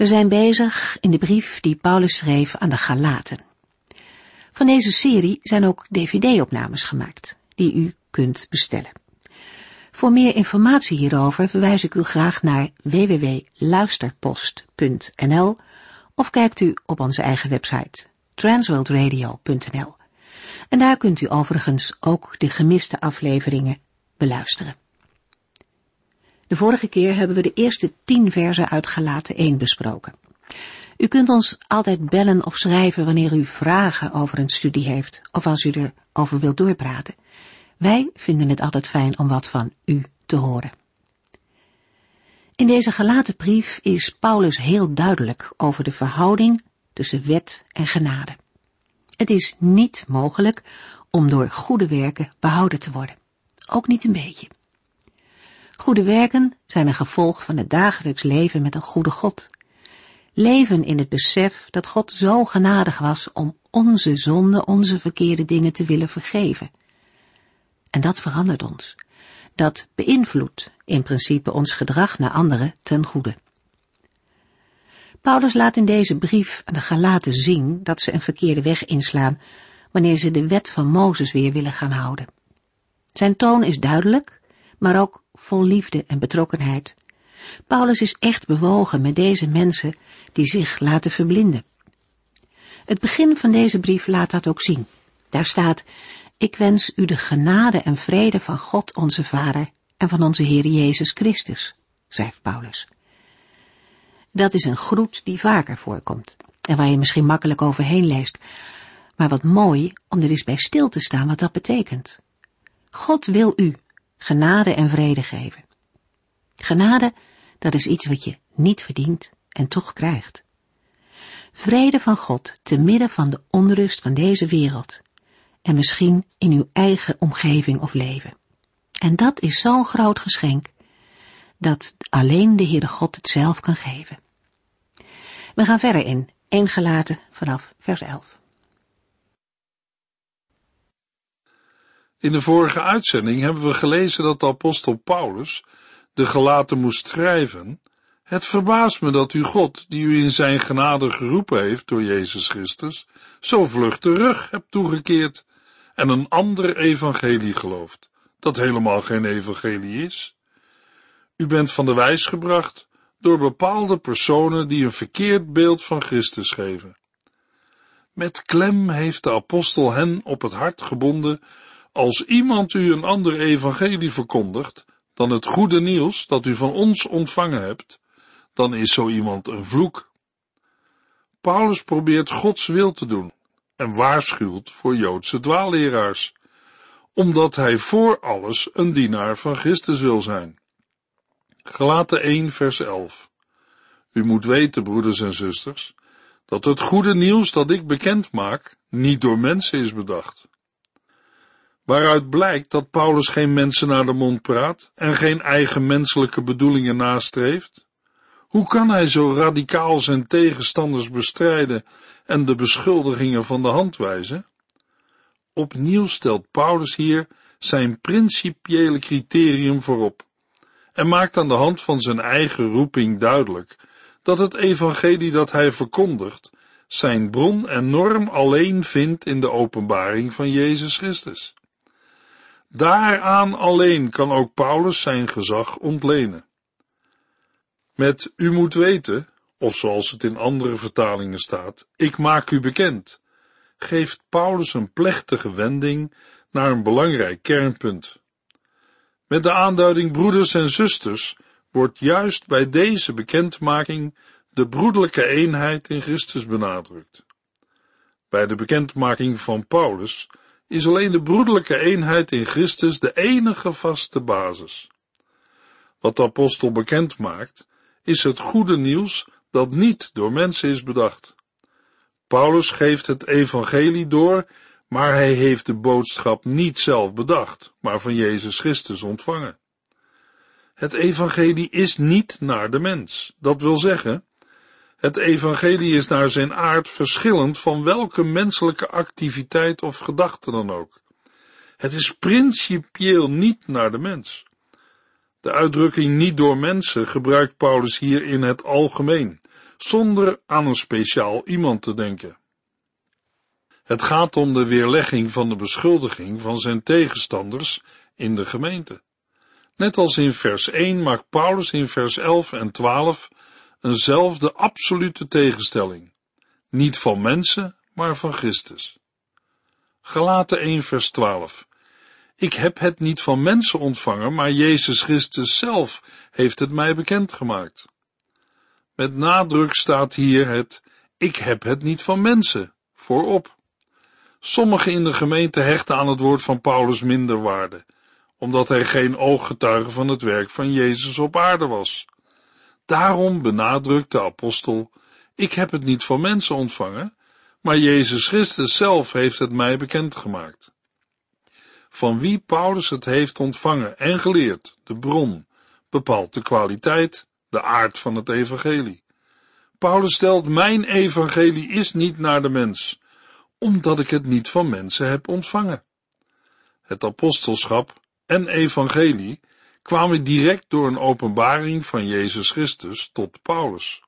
We zijn bezig in de brief die Paulus schreef aan de Galaten. Van deze serie zijn ook dvd-opnames gemaakt, die u kunt bestellen. Voor meer informatie hierover verwijs ik u graag naar www.luisterpost.nl of kijkt u op onze eigen website transworldradio.nl. En daar kunt u overigens ook de gemiste afleveringen beluisteren. De vorige keer hebben we de eerste tien versen uit Galaten 1 besproken. U kunt ons altijd bellen of schrijven wanneer u vragen over een studie heeft of als u erover wilt doorpraten. Wij vinden het altijd fijn om wat van u te horen. In deze gelaten brief is Paulus heel duidelijk over de verhouding tussen wet en genade. Het is niet mogelijk om door goede werken behouden te worden. Ook niet een beetje. Goede werken zijn een gevolg van het dagelijks leven met een goede God. Leven in het besef dat God zo genadig was om onze zonde, onze verkeerde dingen te willen vergeven. En dat verandert ons. Dat beïnvloedt in principe ons gedrag naar anderen ten goede. Paulus laat in deze brief aan de Galaten zien dat ze een verkeerde weg inslaan wanneer ze de wet van Mozes weer willen gaan houden. Zijn toon is duidelijk, maar ook vol liefde en betrokkenheid. Paulus is echt bewogen met deze mensen die zich laten verblinden. Het begin van deze brief laat dat ook zien. Daar staat, ik wens u de genade en vrede van God onze Vader en van onze Heer Jezus Christus, schrijft Paulus. Dat is een groet die vaker voorkomt en waar je misschien makkelijk overheen leest, maar wat mooi om er eens bij stil te staan wat dat betekent. God wil u genade en vrede geven. Genade, dat is iets wat je niet verdient en toch krijgt. Vrede van God te midden van de onrust van deze wereld en misschien in uw eigen omgeving of leven. En dat is zo'n groot geschenk dat alleen de Heere God het zelf kan geven. We gaan verder in, één gelaten vanaf vers 11. In de vorige uitzending hebben we gelezen dat de apostel Paulus de gelaten moest schrijven. Het verbaast me dat u God, die u in zijn genade geroepen heeft door Jezus Christus, zo vlug terug hebt toegekeerd en een ander evangelie gelooft, dat helemaal geen evangelie is. U bent van de wijs gebracht door bepaalde personen die een verkeerd beeld van Christus geven. Met klem heeft de apostel hen op het hart gebonden als iemand u een ander evangelie verkondigt dan het goede nieuws dat u van ons ontvangen hebt, dan is zo iemand een vloek. Paulus probeert Gods wil te doen en waarschuwt voor Joodse dwaalleraars, omdat hij voor alles een dienaar van Christus wil zijn. Gelaten 1 vers 11 U moet weten, broeders en zusters, dat het goede nieuws dat ik bekend maak niet door mensen is bedacht waaruit blijkt dat Paulus geen mensen naar de mond praat en geen eigen menselijke bedoelingen nastreeft? Hoe kan hij zo radicaal zijn tegenstanders bestrijden en de beschuldigingen van de hand wijzen? Opnieuw stelt Paulus hier zijn principiële criterium voorop en maakt aan de hand van zijn eigen roeping duidelijk dat het evangelie dat hij verkondigt zijn bron en norm alleen vindt in de openbaring van Jezus Christus. Daaraan alleen kan ook Paulus zijn gezag ontlenen. Met u moet weten, of zoals het in andere vertalingen staat, ik maak u bekend, geeft Paulus een plechtige wending naar een belangrijk kernpunt. Met de aanduiding broeders en zusters wordt juist bij deze bekendmaking de broederlijke eenheid in Christus benadrukt. Bij de bekendmaking van Paulus is alleen de broederlijke eenheid in Christus de enige vaste basis. Wat de apostel bekend maakt, is het goede nieuws dat niet door mensen is bedacht. Paulus geeft het evangelie door, maar hij heeft de boodschap niet zelf bedacht, maar van Jezus Christus ontvangen. Het evangelie is niet naar de mens. Dat wil zeggen, het evangelie is naar zijn aard verschillend van welke menselijke activiteit of gedachte dan ook. Het is principieel niet naar de mens. De uitdrukking niet door mensen gebruikt Paulus hier in het algemeen, zonder aan een speciaal iemand te denken. Het gaat om de weerlegging van de beschuldiging van zijn tegenstanders in de gemeente. Net als in vers 1 maakt Paulus in vers 11 en 12 eenzelfde absolute tegenstelling. Niet van mensen, maar van Christus. Galaten 1 vers 12. Ik heb het niet van mensen ontvangen, maar Jezus Christus zelf heeft het mij bekendgemaakt. Met nadruk staat hier het ik heb het niet van mensen voorop. Sommigen in de gemeente hechten aan het woord van Paulus minder waarde, omdat hij geen ooggetuige van het werk van Jezus op aarde was. Daarom benadrukt de apostel, ik heb het niet van mensen ontvangen, maar Jezus Christus zelf heeft het mij bekendgemaakt. Van wie Paulus het heeft ontvangen en geleerd, de bron, bepaalt de kwaliteit, de aard van het evangelie. Paulus stelt, mijn evangelie is niet naar de mens, omdat ik het niet van mensen heb ontvangen. Het apostelschap en evangelie kwamen direct door een openbaring van Jezus Christus tot Paulus.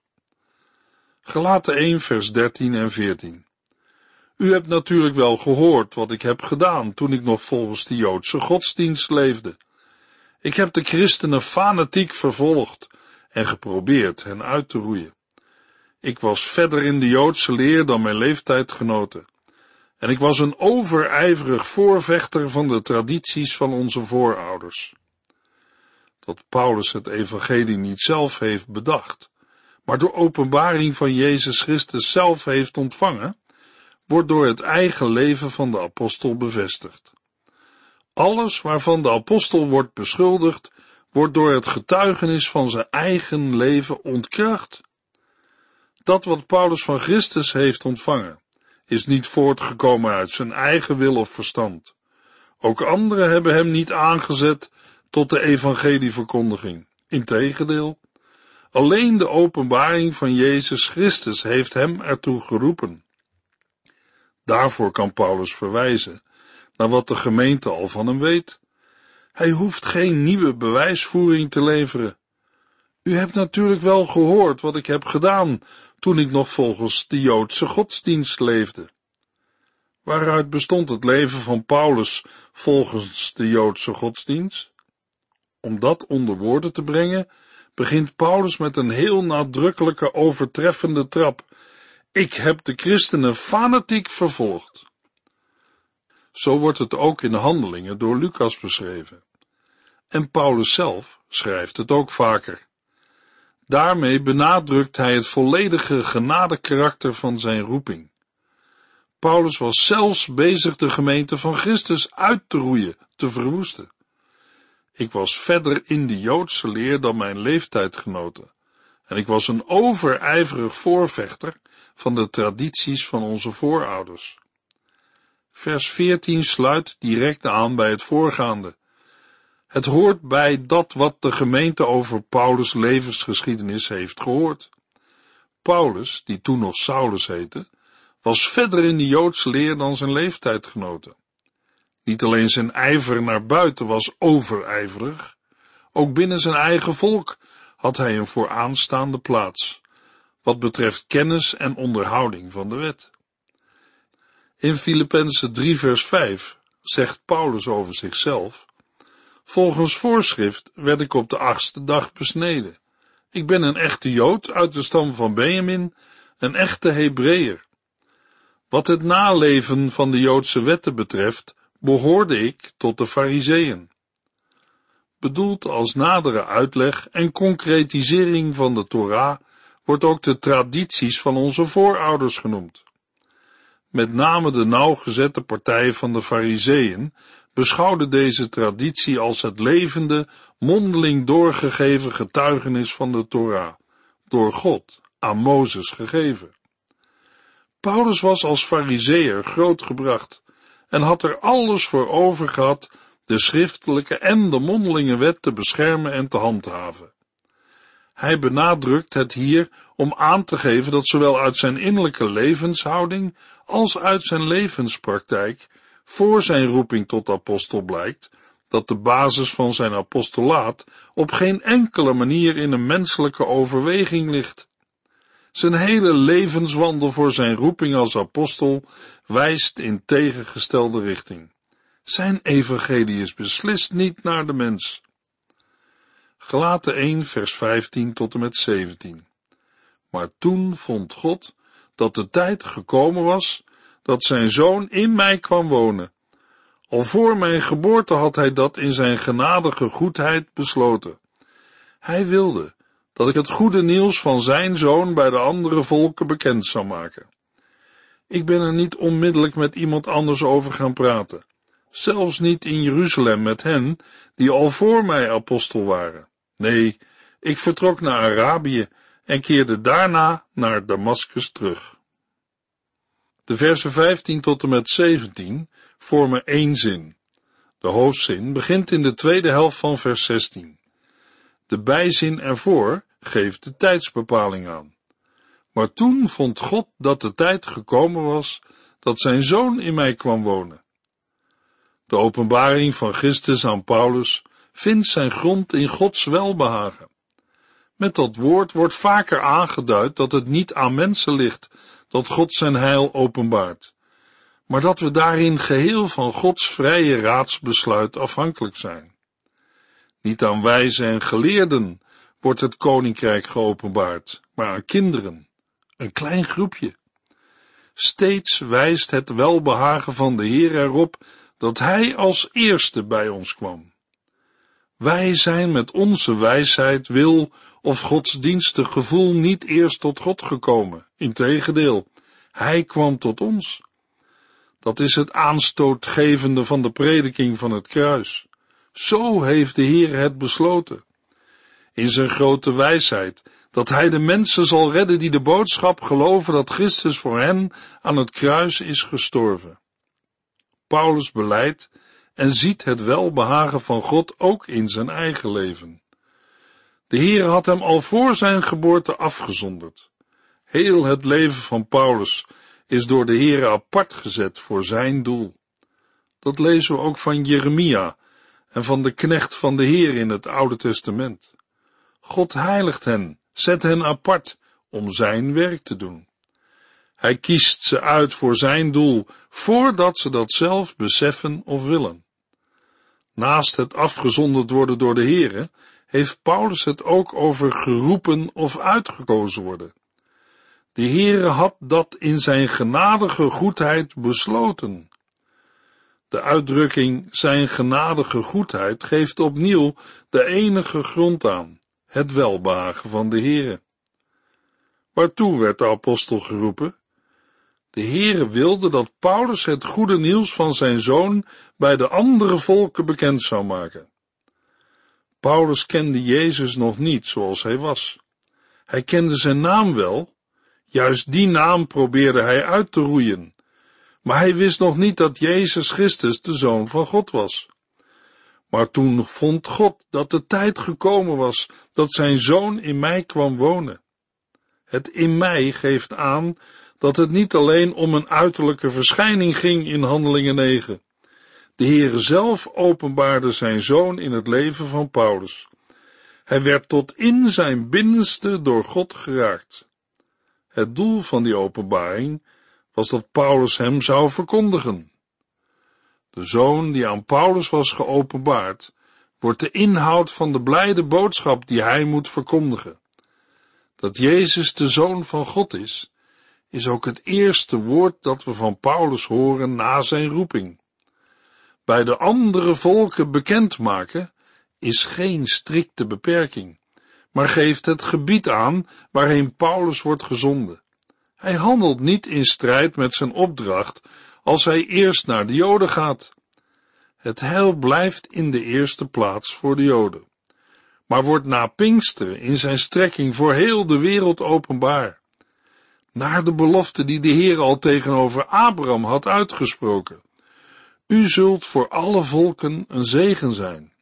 Gelaten 1 vers 13 en 14 U hebt natuurlijk wel gehoord wat ik heb gedaan toen ik nog volgens de Joodse godsdienst leefde. Ik heb de christenen fanatiek vervolgd en geprobeerd hen uit te roeien. Ik was verder in de Joodse leer dan mijn leeftijdgenoten. En ik was een overijverig voorvechter van de tradities van onze voorouders. Dat Paulus het evangelie niet zelf heeft bedacht, maar door openbaring van Jezus Christus zelf heeft ontvangen, wordt door het eigen leven van de apostel bevestigd. Alles waarvan de apostel wordt beschuldigd, wordt door het getuigenis van zijn eigen leven ontkracht. Dat wat Paulus van Christus heeft ontvangen, is niet voortgekomen uit zijn eigen wil of verstand. Ook anderen hebben hem niet aangezet tot de evangelieverkondiging. Integendeel, alleen de openbaring van Jezus Christus heeft hem ertoe geroepen. Daarvoor kan Paulus verwijzen naar wat de gemeente al van hem weet. Hij hoeft geen nieuwe bewijsvoering te leveren. U hebt natuurlijk wel gehoord wat ik heb gedaan toen ik nog volgens de Joodse godsdienst leefde. Waaruit bestond het leven van Paulus volgens de Joodse godsdienst? Om dat onder woorden te brengen, begint Paulus met een heel nadrukkelijke overtreffende trap. Ik heb de christenen fanatiek vervolgd. Zo wordt het ook in de handelingen door Lucas beschreven. En Paulus zelf schrijft het ook vaker. Daarmee benadrukt hij het volledige genadekarakter van zijn roeping. Paulus was zelfs bezig de gemeente van Christus uit te roeien, te verwoesten. Ik was verder in de Joodse leer dan mijn leeftijdgenoten, en ik was een overijverig voorvechter van de tradities van onze voorouders. Vers 14 sluit direct aan bij het voorgaande. Het hoort bij dat wat de gemeente over Paulus' levensgeschiedenis heeft gehoord. Paulus, die toen nog Saulus heette, was verder in de Joodse leer dan zijn leeftijdgenoten. Niet alleen zijn ijver naar buiten was overijverig, ook binnen zijn eigen volk had hij een vooraanstaande plaats, wat betreft kennis en onderhouding van de wet. In Filippenzen 3 vers 5 zegt Paulus over zichzelf, Volgens voorschrift werd ik op de achtste dag besneden. Ik ben een echte Jood uit de stam van Benjamin, een echte Hebreeër. Wat het naleven van de Joodse wetten betreft, behoorde ik tot de Fariseeën. Bedoeld als nadere uitleg en concretisering van de Torah wordt ook de tradities van onze voorouders genoemd. Met name de nauwgezette partij van de Fariseeën beschouwde deze traditie als het levende, mondeling doorgegeven getuigenis van de Torah, door God aan Mozes gegeven. Paulus was als fariseer grootgebracht en had er alles voor over gehad de schriftelijke en de mondelinge wet te beschermen en te handhaven. Hij benadrukt het hier om aan te geven dat zowel uit zijn innerlijke levenshouding als uit zijn levenspraktijk voor zijn roeping tot apostel blijkt dat de basis van zijn apostolaat op geen enkele manier in een menselijke overweging ligt. Zijn hele levenswandel voor zijn roeping als apostel wijst in tegengestelde richting. Zijn evangelie is beslist niet naar de mens. Gelaten 1 vers 15 tot en met 17. Maar toen vond God dat de tijd gekomen was dat zijn zoon in mij kwam wonen. Al voor mijn geboorte had hij dat in zijn genadige goedheid besloten. Hij wilde dat ik het goede nieuws van zijn zoon bij de andere volken bekend zou maken. Ik ben er niet onmiddellijk met iemand anders over gaan praten, zelfs niet in Jeruzalem met hen die al voor mij apostel waren. Nee, ik vertrok naar Arabië en keerde daarna naar Damascus terug. De versen 15 tot en met 17 vormen één zin. De hoofdzin begint in de tweede helft van vers 16. De bijzin ervoor geeft de tijdsbepaling aan. Maar toen vond God dat de tijd gekomen was dat zijn zoon in mij kwam wonen. De openbaring van Christus aan Paulus vindt zijn grond in Gods welbehagen. Met dat woord wordt vaker aangeduid dat het niet aan mensen ligt dat God zijn heil openbaart, maar dat we daarin geheel van Gods vrije raadsbesluit afhankelijk zijn. Niet aan wijzen en geleerden wordt het koninkrijk geopenbaard, maar aan kinderen, een klein groepje. Steeds wijst het welbehagen van de Heer erop dat Hij als eerste bij ons kwam. Wij zijn met onze wijsheid, wil of godsdienstig gevoel niet eerst tot God gekomen. Integendeel, Hij kwam tot ons. Dat is het aanstootgevende van de prediking van het kruis. Zo heeft de Heer het besloten. In zijn grote wijsheid, dat Hij de mensen zal redden die de boodschap geloven dat Christus voor hen aan het kruis is gestorven. Paulus beleidt en ziet het welbehagen van God ook in zijn eigen leven. De Heer had hem al voor zijn geboorte afgezonderd. Heel het leven van Paulus is door de Heer apart gezet voor zijn doel. Dat lezen we ook van Jeremia en van de knecht van de Heer in het Oude Testament. God heiligt hen, zet hen apart om zijn werk te doen. Hij kiest ze uit voor zijn doel, voordat ze dat zelf beseffen of willen. Naast het afgezonderd worden door de Heere, heeft Paulus het ook over geroepen of uitgekozen worden. De Heere had dat in zijn genadige goedheid besloten. De uitdrukking zijn genadige goedheid geeft opnieuw de enige grond aan, het welbehagen van de Heere. Waartoe werd de apostel geroepen? De Heere wilde dat Paulus het goede nieuws van zijn zoon bij de andere volken bekend zou maken. Paulus kende Jezus nog niet zoals hij was. Hij kende zijn naam wel, juist die naam probeerde hij uit te roeien, maar hij wist nog niet dat Jezus Christus de Zoon van God was. Maar toen vond God dat de tijd gekomen was dat zijn Zoon in mij kwam wonen. Het in mij geeft aan dat het niet alleen om een uiterlijke verschijning ging in Handelingen 9. De Heere zelf openbaarde zijn zoon in het leven van Paulus. Hij werd tot in zijn binnenste door God geraakt. Het doel van die openbaring was dat Paulus hem zou verkondigen. De zoon die aan Paulus was geopenbaard, wordt de inhoud van de blijde boodschap die hij moet verkondigen. Dat Jezus de zoon van God is, is ook het eerste woord dat we van Paulus horen na zijn roeping. Bij de andere volken bekendmaken is geen strikte beperking, maar geeft het gebied aan waarheen Paulus wordt gezonden. Hij handelt niet in strijd met zijn opdracht als hij eerst naar de Joden gaat. Het heil blijft in de eerste plaats voor de Joden, maar wordt na Pinksteren in zijn strekking voor heel de wereld openbaar. naar de belofte die de Heer al tegenover Abraham had uitgesproken. U zult voor alle volken een zegen zijn.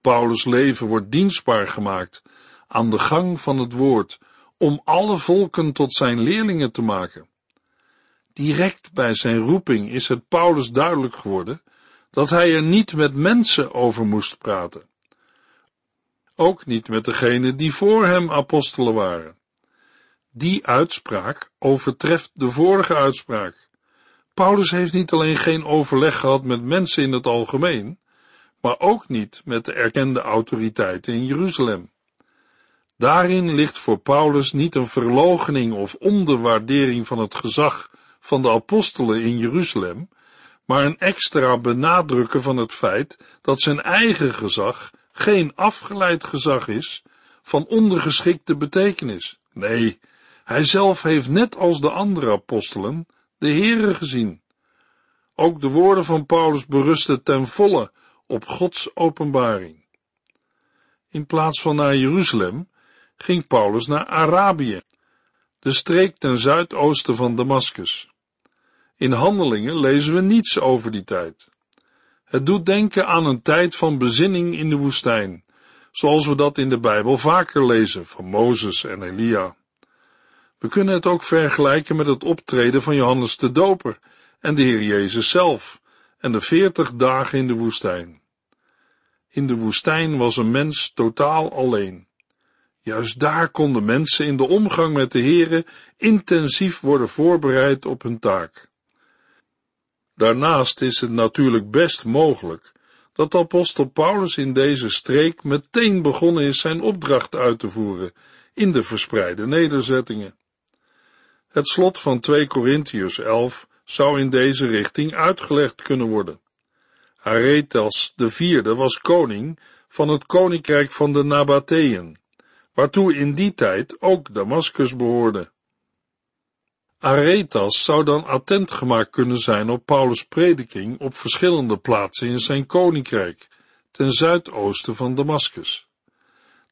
Paulus' leven wordt dienstbaar gemaakt aan de gang van het woord, om alle volken tot zijn leerlingen te maken. Direct bij zijn roeping is het Paulus duidelijk geworden dat hij er niet met mensen over moest praten. Ook niet met degenen die voor hem apostelen waren. Die uitspraak overtreft de vorige uitspraak. Paulus heeft niet alleen geen overleg gehad met mensen in het algemeen, maar ook niet met de erkende autoriteiten in Jeruzalem. Daarin ligt voor Paulus niet een verloochening of onderwaardering van het gezag van de apostelen in Jeruzalem, maar een extra benadrukken van het feit dat zijn eigen gezag geen afgeleid gezag is van ondergeschikte betekenis. Nee, hij zelf heeft net als de andere apostelen de Heere gezien. Ook de woorden van Paulus berusten ten volle op Gods openbaring. In plaats van naar Jeruzalem ging Paulus naar Arabië, de streek ten zuidoosten van Damascus. In handelingen lezen we niets over die tijd. Het doet denken aan een tijd van bezinning in de woestijn, zoals we dat in de Bijbel vaker lezen van Mozes en Elia. We kunnen het ook vergelijken met het optreden van Johannes de Doper en de Heer Jezus zelf en de veertig dagen in de woestijn. In de woestijn was een mens totaal alleen. Juist daar konden mensen in de omgang met de Heere intensief worden voorbereid op hun taak. Daarnaast is het natuurlijk best mogelijk dat apostel Paulus in deze streek meteen begonnen is zijn opdracht uit te voeren in de verspreide nederzettingen. Het slot van 2 Korintiërs 11 zou in deze richting uitgelegd kunnen worden. Aretas de vierde was koning van het koninkrijk van de Nabateën, waartoe in die tijd ook Damascus behoorde. Aretas zou dan attent gemaakt kunnen zijn op Paulus' prediking op verschillende plaatsen in zijn koninkrijk, ten zuidoosten van Damascus.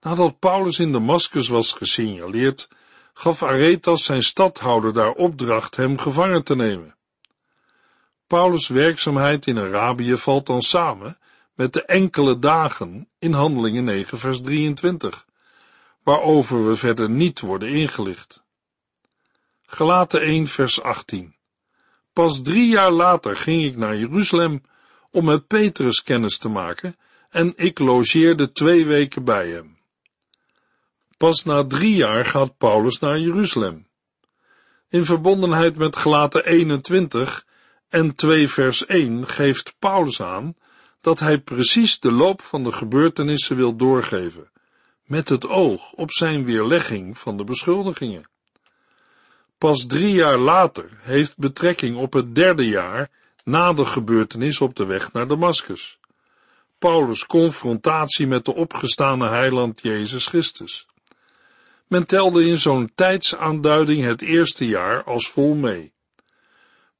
Nadat Paulus in Damascus was gesignaleerd, gaf Aretas zijn stadhouder daar opdracht hem gevangen te nemen. Paulus' werkzaamheid in Arabië valt dan samen met de enkele dagen in Handelingen 9 vers 23, waarover we verder niet worden ingelicht. Gelaten 1 vers 18 Pas drie jaar later ging ik naar Jeruzalem om met Petrus kennis te maken en ik logeerde twee weken bij hem. Pas na drie jaar gaat Paulus naar Jeruzalem. In verbondenheid met gelaten 21 en 2 vers 1 geeft Paulus aan dat hij precies de loop van de gebeurtenissen wil doorgeven, met het oog op zijn weerlegging van de beschuldigingen. Pas drie jaar later heeft betrekking op het derde jaar na de gebeurtenis op de weg naar Damascus. Paulus' confrontatie met de opgestane heiland Jezus Christus. Men telde in zo'n tijdsaanduiding het eerste jaar als vol mee.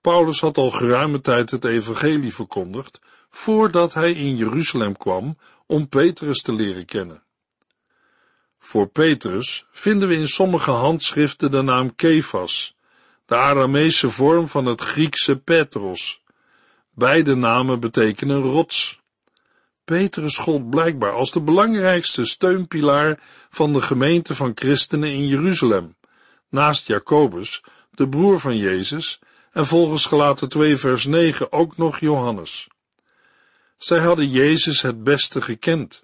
Paulus had al geruime tijd het evangelie verkondigd, voordat hij in Jeruzalem kwam om Petrus te leren kennen. Voor Petrus vinden we in sommige handschriften de naam Kefas, de Arameese vorm van het Griekse Petros. Beide namen betekenen rots. Petrus gold blijkbaar als de belangrijkste steunpilaar van de gemeente van christenen in Jeruzalem, naast Jacobus, de broer van Jezus, en volgens gelaten 2 vers 9 ook nog Johannes. Zij hadden Jezus het beste gekend.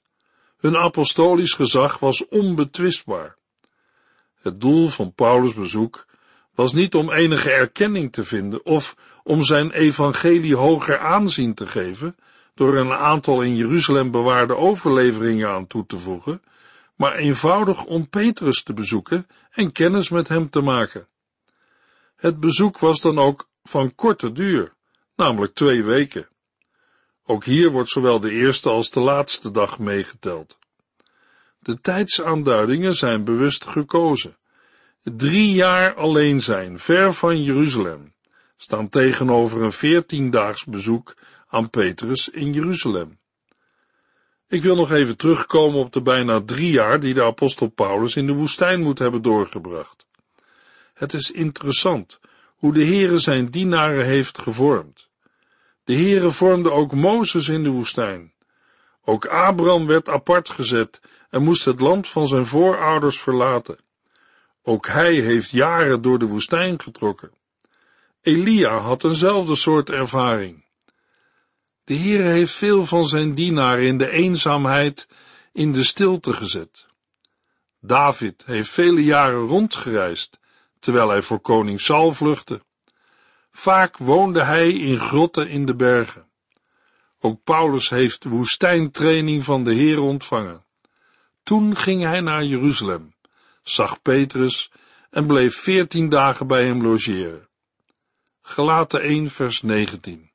Hun apostolisch gezag was onbetwistbaar. Het doel van Paulus' bezoek was niet om enige erkenning te vinden of om zijn evangelie hoger aanzien te geven, door een aantal in Jeruzalem bewaarde overleveringen aan toe te voegen, maar eenvoudig om Petrus te bezoeken en kennis met hem te maken. Het bezoek was dan ook van korte duur, namelijk twee weken. Ook hier wordt zowel de eerste als de laatste dag meegeteld. De tijdsaanduidingen zijn bewust gekozen. Drie jaar alleen zijn, ver van Jeruzalem, staan tegenover een veertiendaags bezoek aan Petrus in Jeruzalem. Ik wil nog even terugkomen op de bijna drie jaar die de apostel Paulus in de woestijn moet hebben doorgebracht. Het is interessant hoe de Heere zijn dienaren heeft gevormd. De Heere vormde ook Mozes in de woestijn. Ook Abraham werd apart gezet en moest het land van zijn voorouders verlaten. Ook hij heeft jaren door de woestijn getrokken. Elia had eenzelfde soort ervaring. De Heere heeft veel van zijn dienaren in de eenzaamheid, in de stilte gezet. David heeft vele jaren rondgereisd, terwijl hij voor koning Saul vluchtte. Vaak woonde hij in grotten in de bergen. Ook Paulus heeft woestijntraining van de Heer ontvangen. Toen ging hij naar Jeruzalem, zag Petrus en bleef veertien dagen bij hem logeren. Gelaten 1 vers 19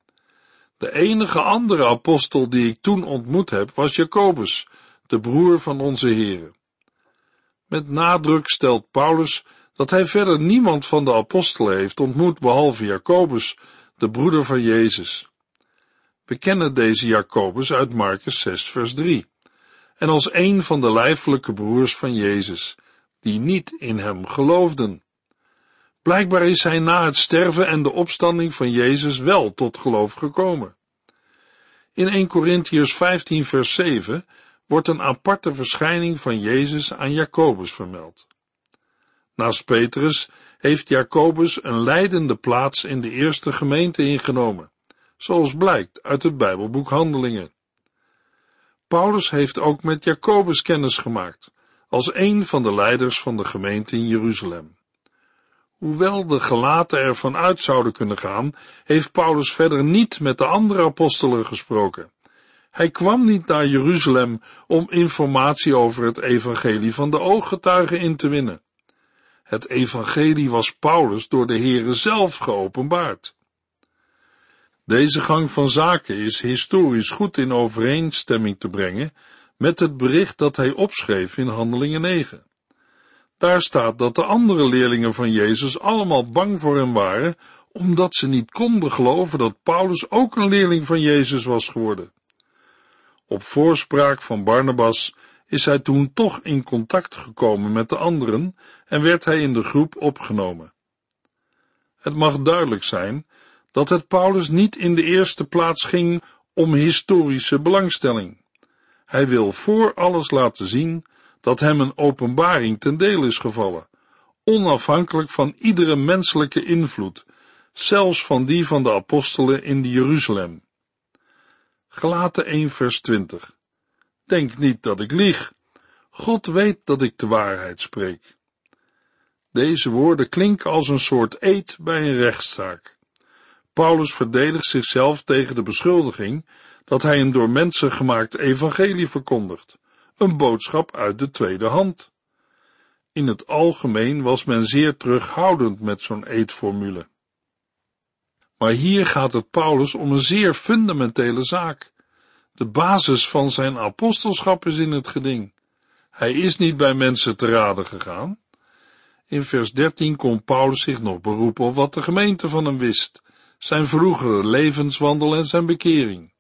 De enige andere apostel die ik toen ontmoet heb was Jacobus, de broer van onze Heere. Met nadruk stelt Paulus dat hij verder niemand van de apostelen heeft ontmoet behalve Jacobus, de broeder van Jezus. We kennen deze Jacobus uit Marcus 6 vers 3 en als een van de lijfelijke broers van Jezus, die niet in hem geloofden. Blijkbaar is hij na het sterven en de opstanding van Jezus wel tot geloof gekomen. In 1 Corinthians 15 vers 7 wordt een aparte verschijning van Jezus aan Jacobus vermeld. Naast Petrus heeft Jacobus een leidende plaats in de eerste gemeente ingenomen, zoals blijkt uit het Bijbelboek Handelingen. Paulus heeft ook met Jacobus kennis gemaakt, als een van de leiders van de gemeente in Jeruzalem. Hoewel de gelaten ervan uit zouden kunnen gaan, heeft Paulus verder niet met de andere apostelen gesproken. Hij kwam niet naar Jeruzalem om informatie over het evangelie van de ooggetuigen in te winnen. Het evangelie was Paulus door de Heere zelf geopenbaard. Deze gang van zaken is historisch goed in overeenstemming te brengen met het bericht dat hij opschreef in Handelingen 9. Daar staat dat de andere leerlingen van Jezus allemaal bang voor hem waren, omdat ze niet konden geloven dat Paulus ook een leerling van Jezus was geworden. Op voorspraak van Barnabas is hij toen toch in contact gekomen met de anderen en werd hij in de groep opgenomen. Het mag duidelijk zijn dat het Paulus niet in de eerste plaats ging om historische belangstelling. Hij wil voor alles laten zien dat hem een openbaring ten deel is gevallen, onafhankelijk van iedere menselijke invloed, zelfs van die van de apostelen in Jeruzalem. Gelaten 1 vers 20 Denk niet dat ik lieg. God weet dat ik de waarheid spreek. Deze woorden klinken als een soort eed bij een rechtszaak. Paulus verdedigt zichzelf tegen de beschuldiging dat hij een door mensen gemaakt evangelie verkondigt, een boodschap uit de tweede hand. In het algemeen was men zeer terughoudend met zo'n eedformule. Maar hier gaat het Paulus om een zeer fundamentele zaak. De basis van zijn apostelschap is in het geding. Hij is niet bij mensen te raden gegaan. In vers 13 kon Paulus zich nog beroepen op wat de gemeente van hem wist, zijn vroegere levenswandel en zijn bekering.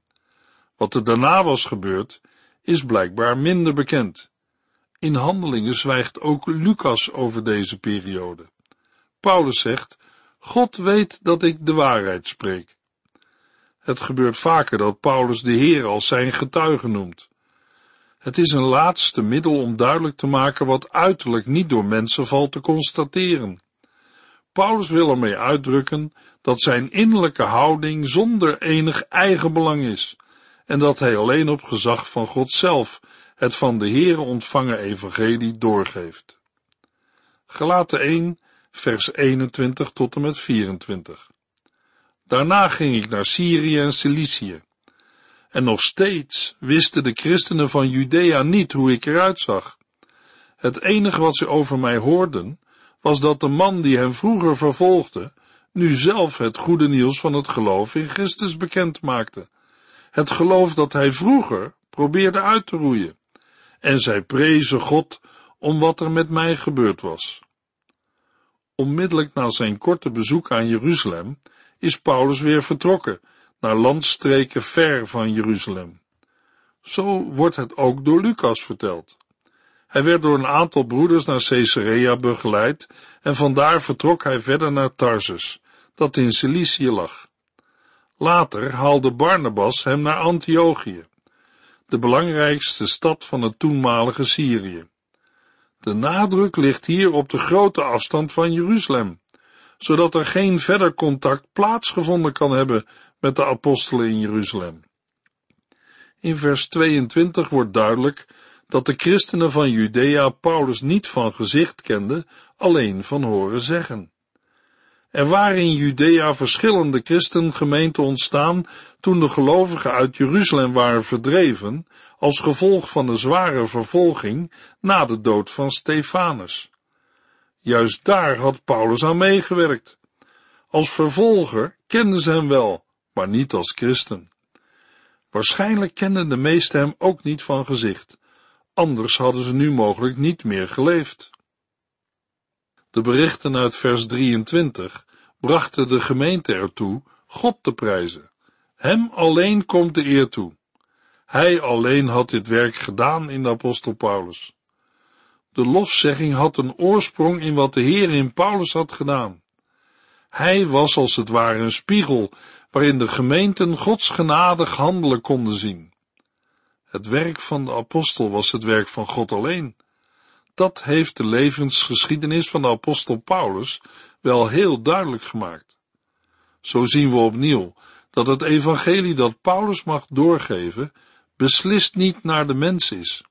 Wat er daarna was gebeurd, is blijkbaar minder bekend. In handelingen zwijgt ook Lucas over deze periode. Paulus zegt, God weet dat ik de waarheid spreek. Het gebeurt vaker dat Paulus de Heer als zijn getuige noemt. Het is een laatste middel om duidelijk te maken wat uiterlijk niet door mensen valt te constateren. Paulus wil ermee uitdrukken dat zijn innerlijke houding zonder enig eigenbelang is en dat hij alleen op gezag van God zelf het van de Heere ontvangen evangelie doorgeeft. Gelaten 1, vers 21 tot en met 24. Daarna ging ik naar Syrië en Cilicië. En nog steeds wisten de christenen van Judea niet hoe ik eruit zag. Het enige wat ze over mij hoorden, was dat de man die hen vroeger vervolgde, nu zelf het goede nieuws van het geloof in Christus bekend maakte. Het geloof dat hij vroeger probeerde uit te roeien. En zij prezen God om wat er met mij gebeurd was. Onmiddellijk na zijn korte bezoek aan Jeruzalem is Paulus weer vertrokken naar landstreken ver van Jeruzalem. Zo wordt het ook door Lucas verteld. Hij werd door een aantal broeders naar Caesarea begeleid en vandaar vertrok hij verder naar Tarsus, dat in Cilicië lag. Later haalde Barnabas hem naar Antiochië, de belangrijkste stad van het toenmalige Syrië. De nadruk ligt hier op de grote afstand van Jeruzalem, zodat er geen verder contact plaatsgevonden kan hebben met de apostelen in Jeruzalem. In vers 22 wordt duidelijk dat de christenen van Judea Paulus niet van gezicht kenden, alleen van horen zeggen. Er waren in Judea verschillende christengemeenten ontstaan toen de gelovigen uit Jeruzalem waren verdreven als gevolg van de zware vervolging na de dood van Stefanus. Juist daar had Paulus aan meegewerkt. Als vervolger kenden ze hem wel, maar niet als christen. Waarschijnlijk kenden de meesten hem ook niet van gezicht, anders hadden ze nu mogelijk niet meer geleefd. De berichten uit vers 23 brachten de gemeente ertoe God te prijzen. Hem alleen komt de eer toe. Hij alleen had dit werk gedaan in de apostel Paulus. De lofzegging had een oorsprong in wat de Heer in Paulus had gedaan. Hij was als het ware een spiegel waarin de gemeenten Gods genadig handelen konden zien. Het werk van de apostel was het werk van God alleen. Dat heeft de levensgeschiedenis van de apostel Paulus wel heel duidelijk gemaakt. Zo zien we opnieuw dat het evangelie dat Paulus mag doorgeven beslist niet naar de mens is.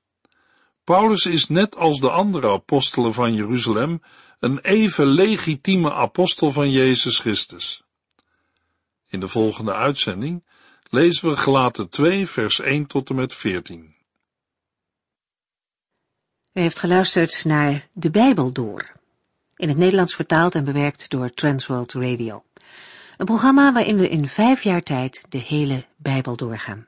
Paulus is net als de andere apostelen van Jeruzalem een even legitieme apostel van Jezus Christus. In de volgende uitzending lezen we Gelaten 2 vers 1 tot en met 14. U heeft geluisterd naar De Bijbel Door, in het Nederlands vertaald en bewerkt door Transworld Radio. Een programma waarin we in vijf jaar tijd de hele Bijbel doorgaan.